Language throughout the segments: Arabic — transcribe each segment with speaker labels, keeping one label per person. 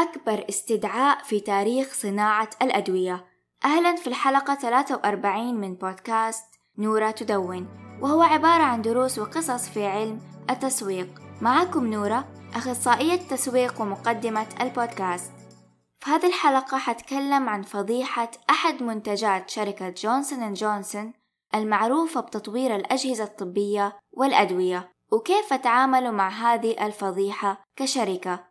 Speaker 1: أكبر استدعاء في تاريخ صناعة الأدوية. أهلا في الحلقة 43 من بودكاست نورة تدون وهو عبارة عن دروس وقصص في علم التسويق. معكم نورة أخصائية تسويق ومقدمة البودكاست. في هذه الحلقة حتكلم عن فضيحة أحد منتجات شركة Johnson and Johnson المعروفة بتطوير الأجهزة الطبية والأدوية وكيف تعاملوا مع هذه الفضيحة كشركة.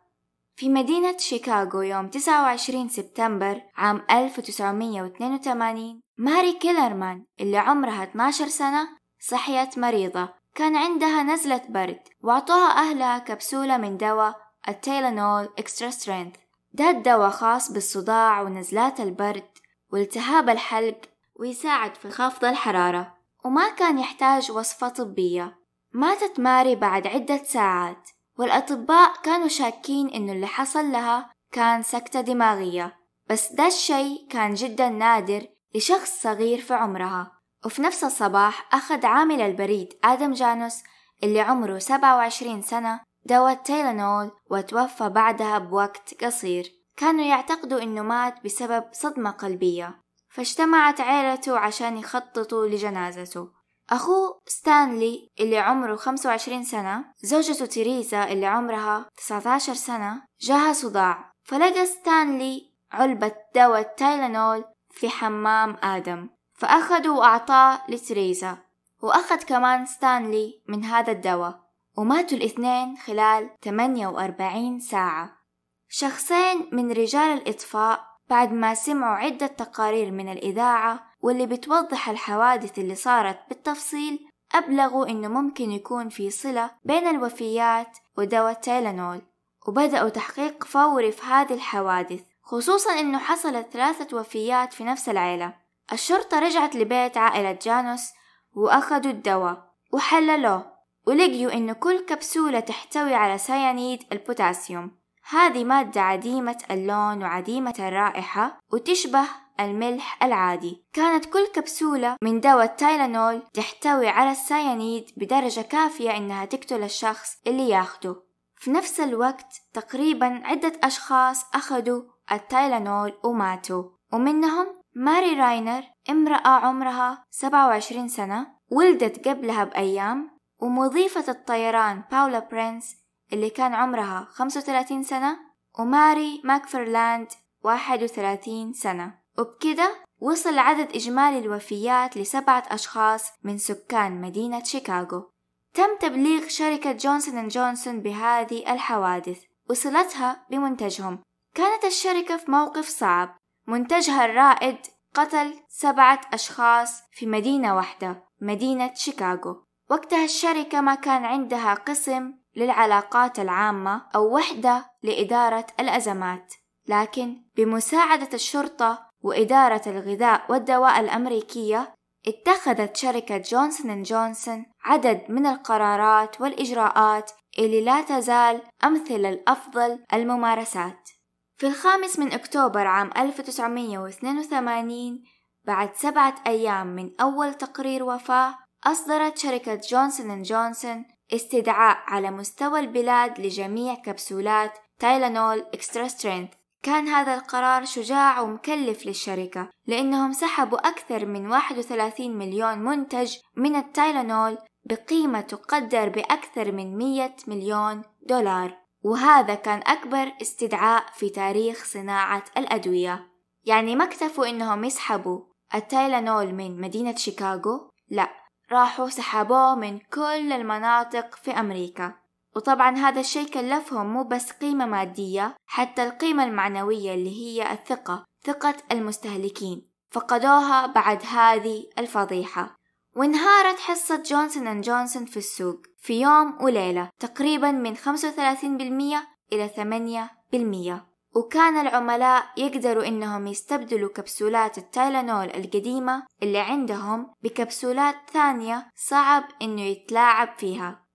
Speaker 1: في مدينة شيكاغو يوم 29 سبتمبر عام 1982 ماري كيلرمان اللي عمرها 12 سنة صحيت مريضة. كان عندها نزلة برد وأعطوها أهلها كبسولة من دواء ال Tylenol Extra Strength. ده الدواء خاص بالصداع ونزلات البرد والتهاب الحلق ويساعد في خفض الحرارة وما كان يحتاج وصفة طبية. ماتت ماري بعد عدة ساعات. والأطباء كانوا شاكين إنه اللي حصل لها كان سكتة دماغية بس ده الشي كان جدا نادر لشخص صغير في عمرها. وفي نفس الصباح أخذ عامل البريد آدم جانوس اللي عمره 27 سنة دواء تيلانول وتوفى بعدها بوقت قصير. كانوا يعتقدوا إنه مات بسبب صدمة قلبية. فاجتمعت عيلته عشان يخططوا لجنازته. أخوه ستانلي اللي عمره 25 سنة زوجته تيريزا اللي عمرها 19 سنة جاها صداع. فلقى ستانلي علبة دواء Tylenol في حمام آدم فأخده وأعطاه لتريزا وأخذ كمان ستانلي من هذا الدواء. وماتوا الاثنين خلال 48 ساعة. شخصين من رجال الإطفاء بعد ما سمعوا عدة تقارير من الإذاعة واللي بتوضح الحوادث اللي صارت بالتفصيل أبلغوا إنه ممكن يكون في صلة بين الوفيات ودواء Tylenol وبدأوا تحقيق فوري في هذه الحوادث خصوصا إنه حصلت ثلاثة وفيات في نفس العيلة. الشرطة رجعت لبيت عائلة جانوس وأخذوا الدواء وحللوه ولقيوا إنه كل كبسولة تحتوي على سيانيد البوتاسيوم هذه مادة عديمة اللون وعديمة الرائحة وتشبه الملح العادي. كانت كل كبسولة من دواء ال Tylenol تحتوي على السيانيد بدرجة كافية إنها تقتل الشخص اللي ياخده. في نفس الوقت تقريبا عدة أشخاص أخذوا ال Tylenol وماتوا. ومنهم ماري راينر امرأة عمرها 27 سنة ولدت قبلها بأيام ومضيفة الطيران باولا برينس اللي كان عمرها 35 سنة وماري ماكفرلاند 31 سنة. وبكده وصل عدد إجمالي الوفيات لسبعة أشخاص من سكان مدينة شيكاغو. تم تبليغ شركة Johnson and Johnson بهذه الحوادث وصلتها بمنتجهم. كانت الشركة في موقف صعب. منتجها الرائد قتل سبعة أشخاص في مدينة واحدة مدينة شيكاغو. وقتها الشركة ما كان عندها قسم للعلاقات العامة أو وحدة لإدارة الأزمات. لكن بمساعدة الشرطة وإدارة الغذاء والدواء الأمريكية اتخذت شركة Johnson and Johnson عدد من القرارات والإجراءات اللي لا تزال أمثلة لأفضل الممارسات. في الخامس من أكتوبر عام 1982 بعد سبعة أيام من أول تقرير وفاة أصدرت شركة Johnson and Johnson استدعاء على مستوى البلاد لجميع كبسولات Tylenol Extra Strength كان هذا القرار شجاع ومكلف للشركة لأنهم سحبوا أكثر من 31 مليون منتج من التايلانول بقيمة تقدر بأكثر من 100 مليون دولار. وهذا كان أكبر استدعاء في تاريخ صناعة الأدوية. يعني ما اكتفوا إنهم يسحبوا التايلانول من مدينة شيكاغو؟ لا راحوا سحبوه من كل المناطق في أمريكا. وطبعا هذا الشيء كلفهم مو بس قيمة مادية حتى القيمة المعنوية اللي هي الثقة ثقة المستهلكين. فقدوها بعد هذه الفضيحة. وانهارت حصة جونسون أند جونسون في السوق في يوم وليلة تقريبا من 35% إلى 8% وكان العملاء يقدروا إنهم يستبدلوا كبسولات التايلانول القديمة اللي عندهم بكبسولات ثانية صعب إنه يتلاعب فيها.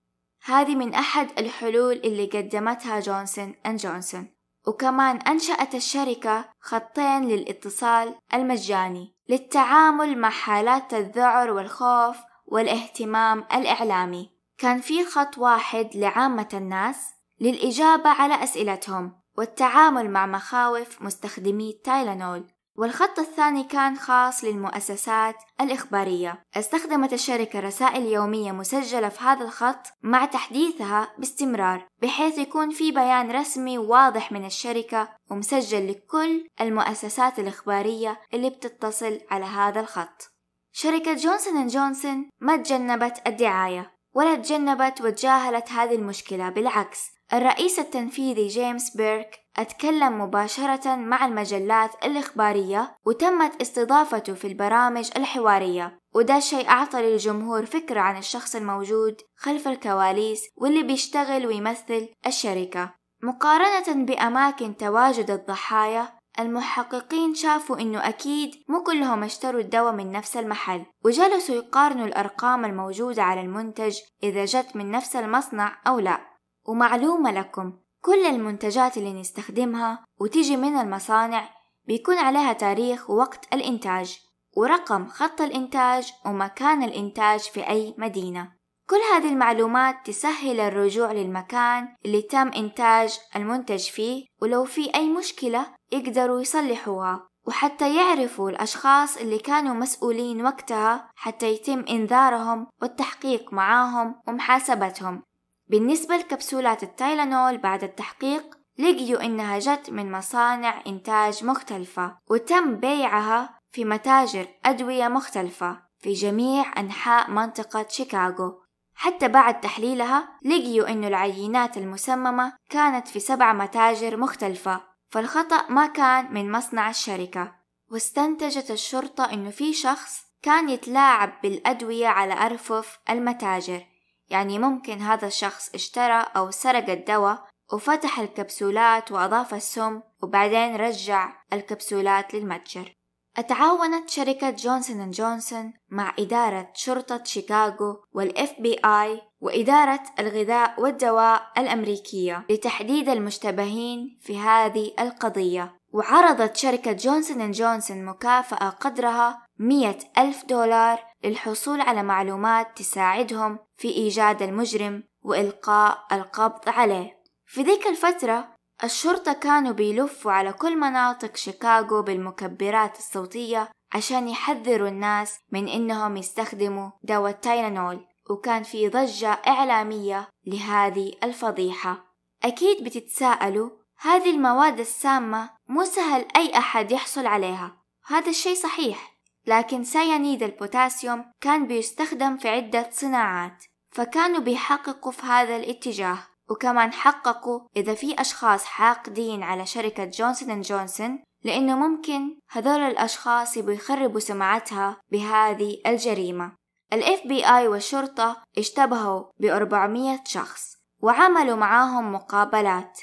Speaker 1: هذه من أحد الحلول اللي قدمتها جونسون أند جونسون وكمان أنشأت الشركة خطين للاتصال المجاني للتعامل مع حالات الذعر والخوف والاهتمام الإعلامي. كان في خط واحد لعامة الناس للإجابة على أسئلتهم والتعامل مع مخاوف مستخدمي التايلانول والخط الثاني كان خاص للمؤسسات الإخبارية. استخدمت الشركة رسائل يومية مسجلة في هذا الخط مع تحديثها باستمرار بحيث يكون في بيان رسمي واضح من الشركة ومسجل لكل المؤسسات الإخبارية اللي بتتصل على هذا الخط. شركة جونسون جونسون ما تجنبت الدعاية ولا تجنبت وتجاهلت هذه المشكلة بالعكس. الرئيس التنفيذي جيمس بيرك أتكلم مباشرة مع المجلات الإخبارية وتمت استضافته في البرامج الحوارية. وده الشيء أعطى للجمهور فكرة عن الشخص الموجود خلف الكواليس واللي بيشتغل ويمثل الشركة. مقارنة بأماكن تواجد الضحايا المحققين شافوا إنه أكيد مو كلهم اشتروا الدواء من نفس المحل. وجلسوا يقارنوا الأرقام الموجودة على المنتج إذا جت من نفس المصنع أو لا. ومعلومة لكم كل المنتجات اللي نستخدمها وتيجي من المصانع بيكون عليها تاريخ ووقت الإنتاج ورقم خط الإنتاج ومكان الإنتاج في أي مدينة. كل هذه المعلومات تسهل الرجوع للمكان اللي تم إنتاج المنتج فيه ولو في أي مشكلة يقدروا يصلحوها. وحتى يعرفوا الأشخاص اللي كانوا مسؤولين وقتها حتى يتم إنذارهم والتحقيق معاهم ومحاسبتهم. بالنسبة لكبسولات التايلانول بعد التحقيق لقيوا إنها جت من مصانع إنتاج مختلفة وتم بيعها في متاجر أدوية مختلفة في جميع أنحاء منطقة شيكاغو. حتى بعد تحليلها لقيوا إنه العينات المسممة كانت في سبع متاجر مختلفة فالخطأ ما كان من مصنع الشركة. واستنتجت الشرطة إنه في شخص كان يتلاعب بالأدوية على أرفف المتاجر. يعني ممكن هذا الشخص اشترى أو سرق الدواء وفتح الكبسولات وأضاف السم وبعدين رجع الكبسولات للمتجر. تعاونت شركة جونسون جونسون مع إدارة شرطة شيكاغو والإف بي آي وإدارة الغذاء والدواء الأمريكية لتحديد المشتبهين في هذه القضية. وعرضت شركة جونسون جونسون مكافأة قدرها مية ألف دولار للحصول على معلومات تساعدهم في إيجاد المجرم وإلقاء القبض عليه. في ذيك الفترة الشرطة كانوا بيلفوا على كل مناطق شيكاغو بالمكبرات الصوتية عشان يحذروا الناس من إنهم يستخدموا دواء التايلانول وكان في ضجة إعلامية لهذه الفضيحة. أكيد بتتساءلوا هذه المواد السامة مو سهل أي أحد يحصل عليها. هذا الشيء صحيح. لكن سيانيد البوتاسيوم كان بيستخدم في عدة صناعات فكانوا بيحققوا في هذا الاتجاه وكمان حققوا إذا في أشخاص حاقدين على شركة جونسون جونسون لأنه ممكن هذول الأشخاص يبوا يخربوا سمعتها بهذه الجريمة. ال FBI والشرطة اشتبهوا ب 400 شخص وعملوا معاهم مقابلات.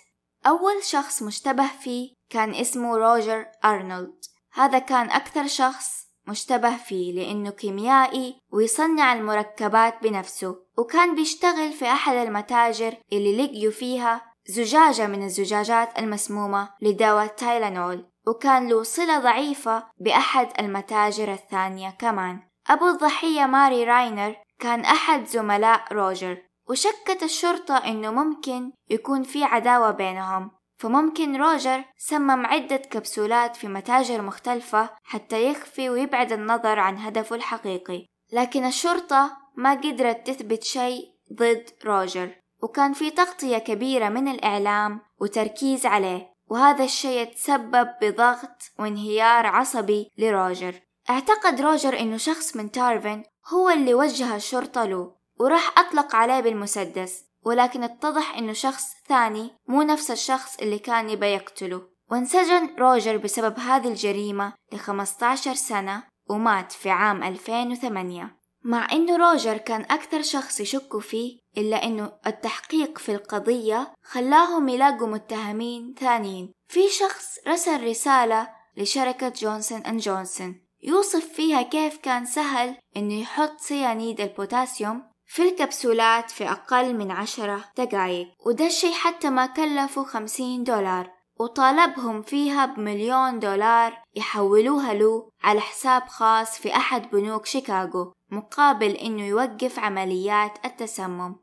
Speaker 1: أول شخص مشتبه فيه كان اسمه روجر أرنولد هذا كان أكثر شخص مشتبه فيه لأنه كيميائي ويصنع المركبات بنفسه وكان بيشتغل في أحد المتاجر اللي لقيوا فيها زجاجة من الزجاجات المسمومة لدواء تايلانول وكان له صلة ضعيفة بأحد المتاجر الثانية كمان. أبو الضحية ماري راينر كان أحد زملاء روجر وشكت الشرطة إنه ممكن يكون في عداوة بينهم. فممكن روجر سمم عدة كبسولات في متاجر مختلفة حتى يخفي ويبعد النظر عن هدفه الحقيقي. لكن الشرطة ما قدرت تثبت شيء ضد روجر وكان في تغطية كبيرة من الإعلام وتركيز عليه وهذا الشيء تسبب بضغط وانهيار عصبي لروجر. اعتقد روجر إنه شخص من تارفن هو اللي وجه الشرطة له وراح أطلق عليه بالمسدس. ولكن اتضح إنه شخص ثاني مو نفس الشخص اللي كان يبى يقتله. وانسجن روجر بسبب هذه الجريمة ل 15 سنة ومات في عام 2008 مع إنه روجر كان أكثر شخص يشكوا فيه إلا إنه التحقيق في القضية خلاهم يلاقوا متهمين ثانيين. في شخص رسل رسالة لشركة جونسون أند جونسون. يوصف فيها كيف كان سهل إنه يحط سيانيد البوتاسيوم في الكبسولات في أقل من عشرة دقايق وده الشي حتى ما كلفوا خمسين دولار وطالبهم فيها بمليون دولار يحولوها له على حساب خاص في أحد بنوك شيكاغو مقابل إنه يوقف عمليات التسمم.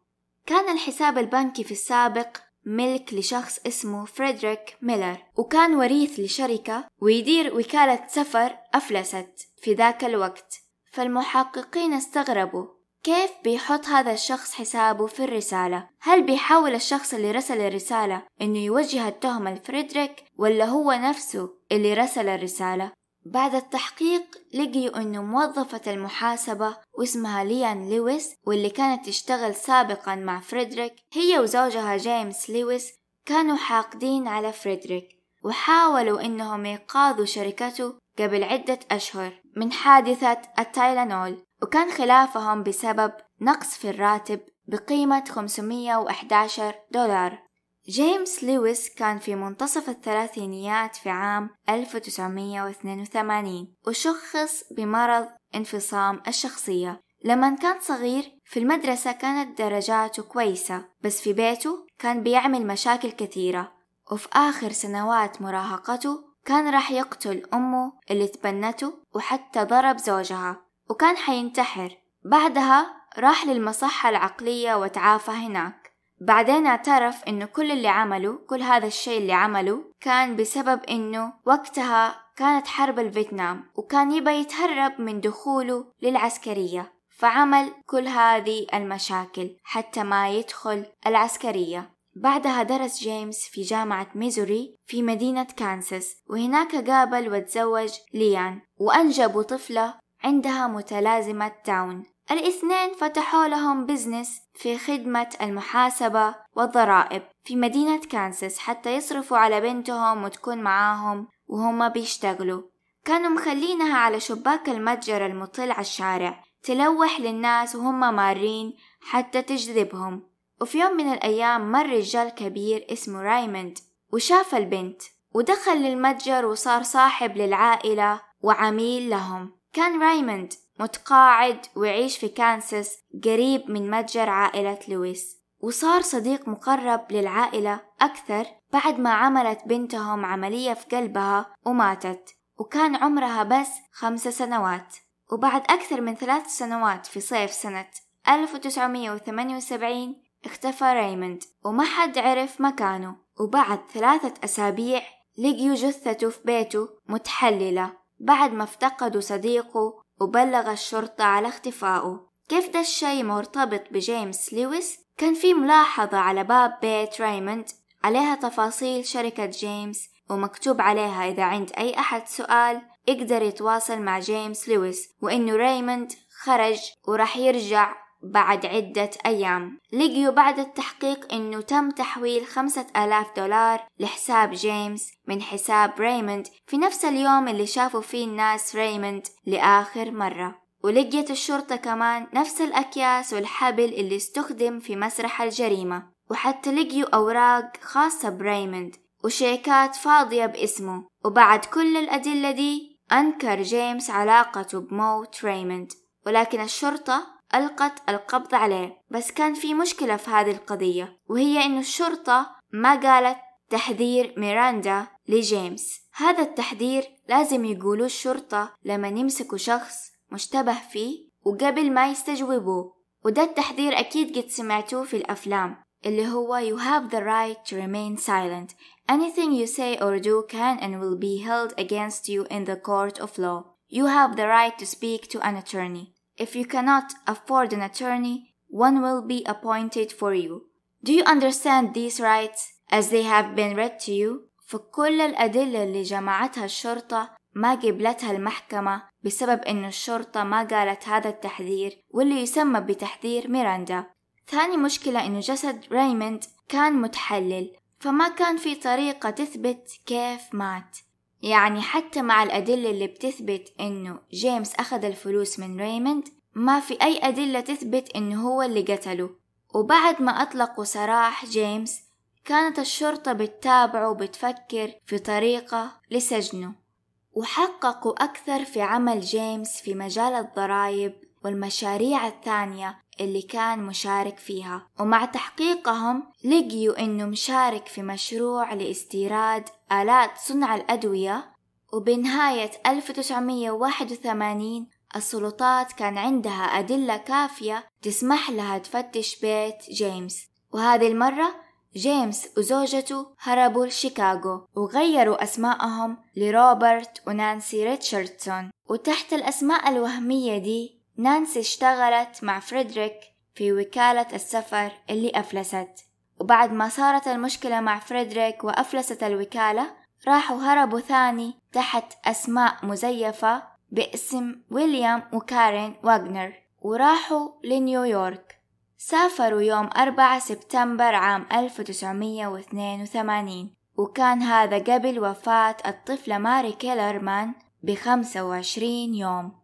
Speaker 1: كان الحساب البنكي في السابق ملك لشخص اسمه فريدريك ميلر وكان وريث لشركة ويدير وكالة سفر أفلست في ذاك الوقت فالمحققين استغربوا. كيف بيحط هذا الشخص حسابه في الرسالة؟ هل بيحاول الشخص اللي رسل الرسالة إنه يوجه التهمة لفريدريك ولا هو نفسه اللي رسل الرسالة؟ بعد التحقيق لقيوا إنه موظفة المحاسبة واسمها ليان لويس واللي كانت تشتغل سابقا مع فريدريك هي وزوجها جيمس لويس كانوا حاقدين على فريدريك وحاولوا إنهم يقاضوا شركته قبل عدة أشهر من حادثة التايلانول وكان خلافهم بسبب نقص في الراتب بقيمة 511 دولار. جيمس لويس كان في منتصف الثلاثينيات في عام 1982 وشخص بمرض انفصام الشخصية. لما كان صغير في المدرسة كانت درجاته كويسة بس في بيته كان بيعمل مشاكل كثيرة. وفي آخر سنوات مراهقته كان راح يقتل أمه اللي تبنته وحتى ضرب زوجها. وكان حينتحر. بعدها راح للمصحة العقلية وتعافى هناك. بعدين اعترف إنه كل اللي عمله كل هذا الشيء اللي عمله كان بسبب إنه وقتها كانت حرب الفيتنام وكان يبى يتهرب من دخوله للعسكرية. فعمل كل هذه المشاكل حتى ما يدخل العسكرية. بعدها درس جيمس في جامعة ميزوري في مدينة كانساس وهناك قابل وتزوج ليان وأنجبوا طفلة عندها متلازمة داون. الاثنين فتحوا لهم business في خدمة المحاسبة والضرائب في مدينة كانساس حتى يصرفوا على بنتهم وتكون معاهم وهم بيشتغلوا. كانوا مخلينها على شباك المتجر المطل على الشارع تلوح للناس وهم مارين حتى تجذبهم. وفي يوم من الأيام مر رجال كبير اسمه رايموند وشاف البنت ودخل للمتجر وصار صاحب للعائلة وعميل لهم. كان رايموند متقاعد ويعيش في كانساس قريب من متجر عائلة لويس وصار صديق مقرب للعائلة أكثر بعد ما عملت بنتهم عملية في قلبها وماتت وكان عمرها بس خمس سنوات وبعد أكثر من ثلاث سنوات في صيف سنة 1978 اختفى ريموند وما حد عرف مكانه وبعد ثلاثة أسابيع لقيوا جثته في بيته متحللة. بعد ما افتقدوا صديقه وبلغ الشرطة على اختفائه. كيف ده الشي مرتبط بجيمس لويس؟ كان في ملاحظة على باب بيت ريموند. عليها تفاصيل شركة جيمس ومكتوب عليها إذا عند أي أحد سؤال يقدر يتواصل مع جيمس لويس وإنه ريموند خرج وراح يرجع بعد عدة أيام. لقيوا بعد التحقيق أنه تم تحويل خمسة آلاف دولار لحساب جيمس من حساب ريموند. في نفس اليوم اللي شافوا فيه الناس ريموند لآخر مرة. ولقيت الشرطة كمان نفس الأكياس والحبل اللي استخدم في مسرح الجريمة. وحتى لقيوا أوراق خاصة بريموند وشيكات فاضية باسمه. وبعد كل الأدلة دي أنكر جيمس علاقته بموت ريموند. ولكن الشرطة ألقت القبض عليه بس كان في مشكلة في هذه القضية وهي إنه الشرطة ما قالت تحذير ميراندا لجيمس. هذا التحذير لازم يقولوه الشرطة لما يمسكوا شخص مشتبه فيه وقبل ما يستجوبوه. وده التحذير أكيد قد سمعتوه في الأفلام اللي هو you have the right to remain silent. Anything you say or do can and will be held against you in the court of law. You have the right to speak to an attorney. If you cannot afford an attorney, one will be appointed for you. Do you understand these rights as they have been read to you? فكل الأدلة اللي جمعتها الشرطة ما قبلتها المحكمة بسبب إن الشرطة ما قالت هذا التحذير واللي يسمى بتحذير ميراندا ثاني مشكلة إنه جسد ريموند كان متحلل فما كان في طريقة تثبت كيف مات يعني حتى مع الأدلة اللي بتثبت إنه جيمس أخذ الفلوس من ريموند ما في أي أدلة تثبت إنه هو اللي قتله. وبعد ما أطلقوا سراح جيمس كانت الشرطة بتتابعه وبتفكر في طريقة لسجنه. وحققوا أكثر في عمل جيمس في مجال الضرائب والمشاريع الثانية اللي كان مشارك فيها. ومع تحقيقهم لقيوا إنه مشارك في مشروع لاستيراد آلات صنع الأدوية. وبنهاية 1981 السلطات كان عندها أدلة كافية تسمح لها تفتش بيت جيمس. وهذه المرة جيمس وزوجته هربوا لشيكاغو وغيروا أسماءهم لروبرت ونانسي ريتشاردسون. وتحت الأسماء الوهمية دي نانسي اشتغلت مع فريدريك في وكالة السفر اللي أفلست. وبعد ما صارت المشكلة مع فريدريك وأفلست الوكالة راحوا هربوا ثاني تحت أسماء مزيفة باسم ويليام وكارين واغنر وراحوا لنيويورك. سافروا يوم 4 سبتمبر عام 1982 وكان هذا قبل وفاة الطفلة ماري كيلرمان بخمسة وعشرين يوم.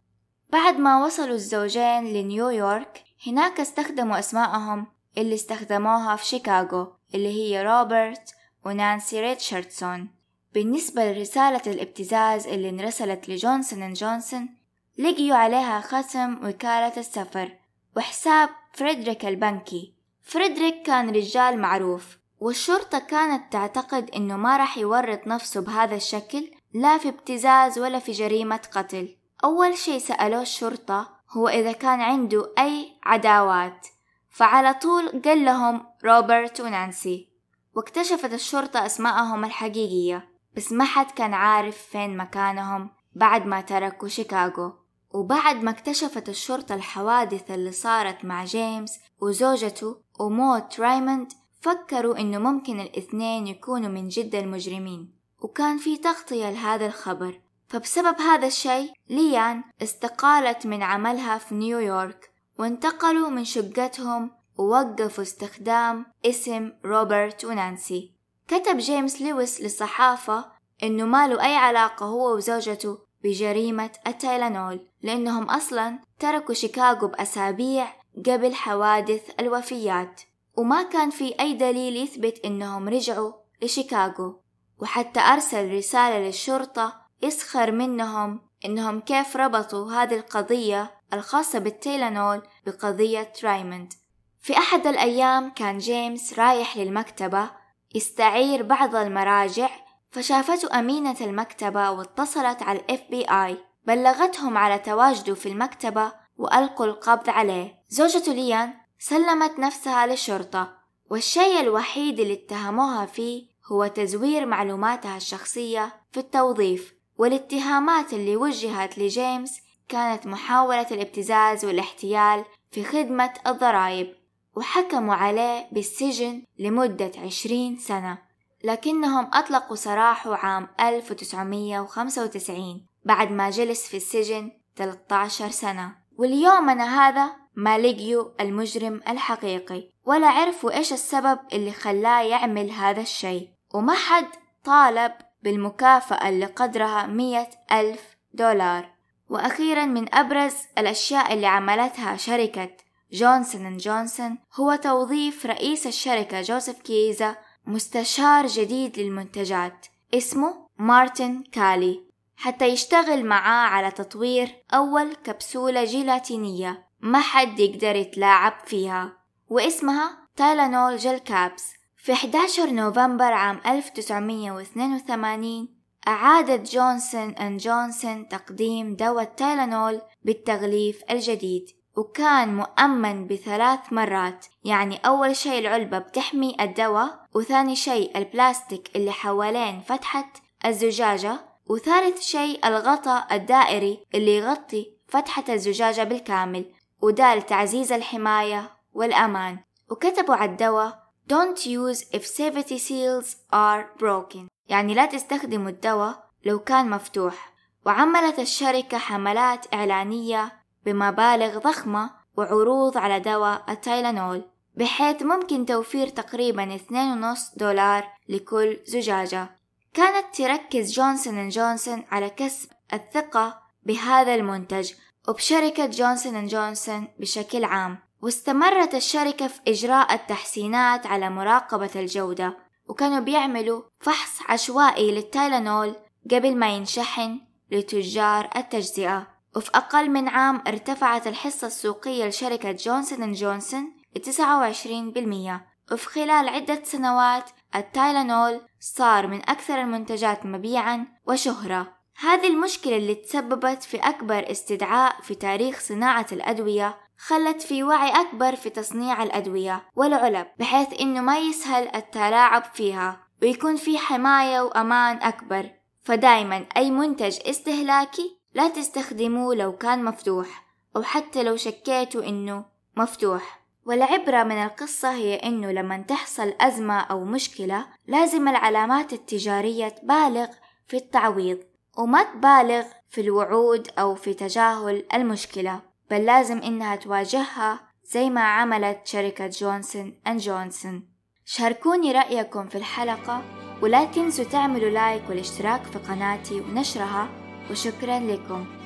Speaker 1: بعد ما وصلوا الزوجين لنيويورك هناك استخدموا أسماءهم اللي استخدموها في شيكاغو اللي هي روبرت ونانسي ريتشاردسون. بالنسبة لرسالة الابتزاز اللي انرسلت لجونسون اند جونسون لقيوا عليها ختم وكالة السفر وحساب فريدريك البنكي. فريدريك كان رجال معروف والشرطة كانت تعتقد إنه ما راح يورط نفسه بهذا الشكل لا في ابتزاز ولا في جريمة قتل. أول شي سألوه الشرطة هو إذا كان عنده أي عداوات. فعلى طول قال لهم روبرت ونانسي. واكتشفت الشرطة أسماءهم الحقيقية بس ما حد كان عارف فين مكانهم بعد ما تركوا شيكاغو. وبعد ما اكتشفت الشرطة الحوادث اللي صارت مع جيمس وزوجته وموت رايموند فكروا إنه ممكن الاثنين يكونوا من جد المجرمين. وكان في تغطية لهذا الخبر. فبسبب هذا الشيء ليان استقالت من عملها في نيويورك وانتقلوا من شقتهم ووقفوا استخدام اسم روبرت ونانسي. كتب جيمس لويس للصحافة إنه ما له أي علاقة هو وزوجته بجريمة التايلانول لأنهم أصلا تركوا شيكاغو بأسابيع قبل حوادث الوفيات وما كان في أي دليل يثبت إنهم رجعوا لشيكاغو. وحتى أرسل رسالة للشرطة يسخر منهم إنهم كيف ربطوا هذه القضية الخاصة بالتيلانول بقضية رايموند في أحد الأيام كان جيمس رايح للمكتبة يستعير بعض المراجع فشافته أمينة المكتبة واتصلت على ال FBI. بلغتهم على تواجده في المكتبة وألقوا القبض عليه. زوجته ليان سلمت نفسها للشرطة والشيء الوحيد اللي اتهموها فيه هو تزوير معلوماتها الشخصية في التوظيف. والاتهامات اللي وجهت لجيمس كانت محاولة الابتزاز والاحتيال في خدمة الضرائب وحكموا عليه بالسجن لمدة عشرين سنة لكنهم أطلقوا سراحه عام 1995 بعد ما جلس في السجن 13 سنة. واليومنا هذا ما لقيوا المجرم الحقيقي ولا عرفوا إيش السبب اللي خلاه يعمل هذا الشيء وما حد طالب بالمكافأة اللي قدرها مية ألف دولار. وأخيرا من أبرز الأشياء اللي عملتها شركة جونسون اند جونسون هو توظيف رئيس الشركة جوزيف كيزا مستشار جديد للمنتجات اسمه مارتن كالي حتى يشتغل معاه على تطوير أول كبسولة جيلاتينية ما حد يقدر يتلاعب فيها واسمها تايلانول gel caps في 11 نوفمبر عام 1982 أعادت جونسون أند جونسون تقديم دواء تايلانول بالتغليف الجديد وكان مؤمن بثلاث مرات. يعني أول شيء العلبة بتحمي الدواء وثاني شيء البلاستيك اللي حوالين فتحة الزجاجة وثالث شيء الغطاء الدائري اللي يغطي فتحة الزجاجة بالكامل. وده لتعزيز الحماية والأمان. وكتبوا على الدواء Don't use if safety seals are broken. يعني لا تستخدموا الدواء لو كان مفتوح. وعملت الشركة حملات إعلانية بمبالغ ضخمة وعروض على دواء التايلانول بحيث ممكن توفير تقريبا 2.5 دولار لكل زجاجة. كانت تركز جونسون جونسون على كسب الثقة بهذا المنتج وبشركة جونسون جونسون بشكل عام. واستمرت الشركة في إجراء التحسينات على مراقبة الجودة وكانوا بيعملوا فحص عشوائي للتايلانول قبل ما ينشحن لتجار التجزئة. وفي أقل من عام ارتفعت الحصة السوقية لشركة جونسون جونسون ل 29% وفي خلال عدة سنوات التايلانول صار من أكثر المنتجات مبيعا وشهرة. هذه المشكلة اللي تسببت في أكبر استدعاء في تاريخ صناعة الأدوية خلت في وعي أكبر في تصنيع الأدوية والعلب بحيث إنه ما يسهل التلاعب فيها ويكون في حماية وأمان أكبر. فدايما أي منتج استهلاكي لا تستخدموه لو كان مفتوح أو حتى لو شكيتوا إنه مفتوح. والعبرة من القصة هي إنه لما تحصل أزمة أو مشكلة لازم العلامات التجارية تبالغ في التعويض وما تبالغ في الوعود أو في تجاهل المشكلة. بل لازم إنها تواجهها زي ما عملت شركة جونسون أند جونسون. شاركوني رأيكم في الحلقة ولا تنسوا تعملوا لايك والاشتراك في قناتي ونشرها وشكرا لكم.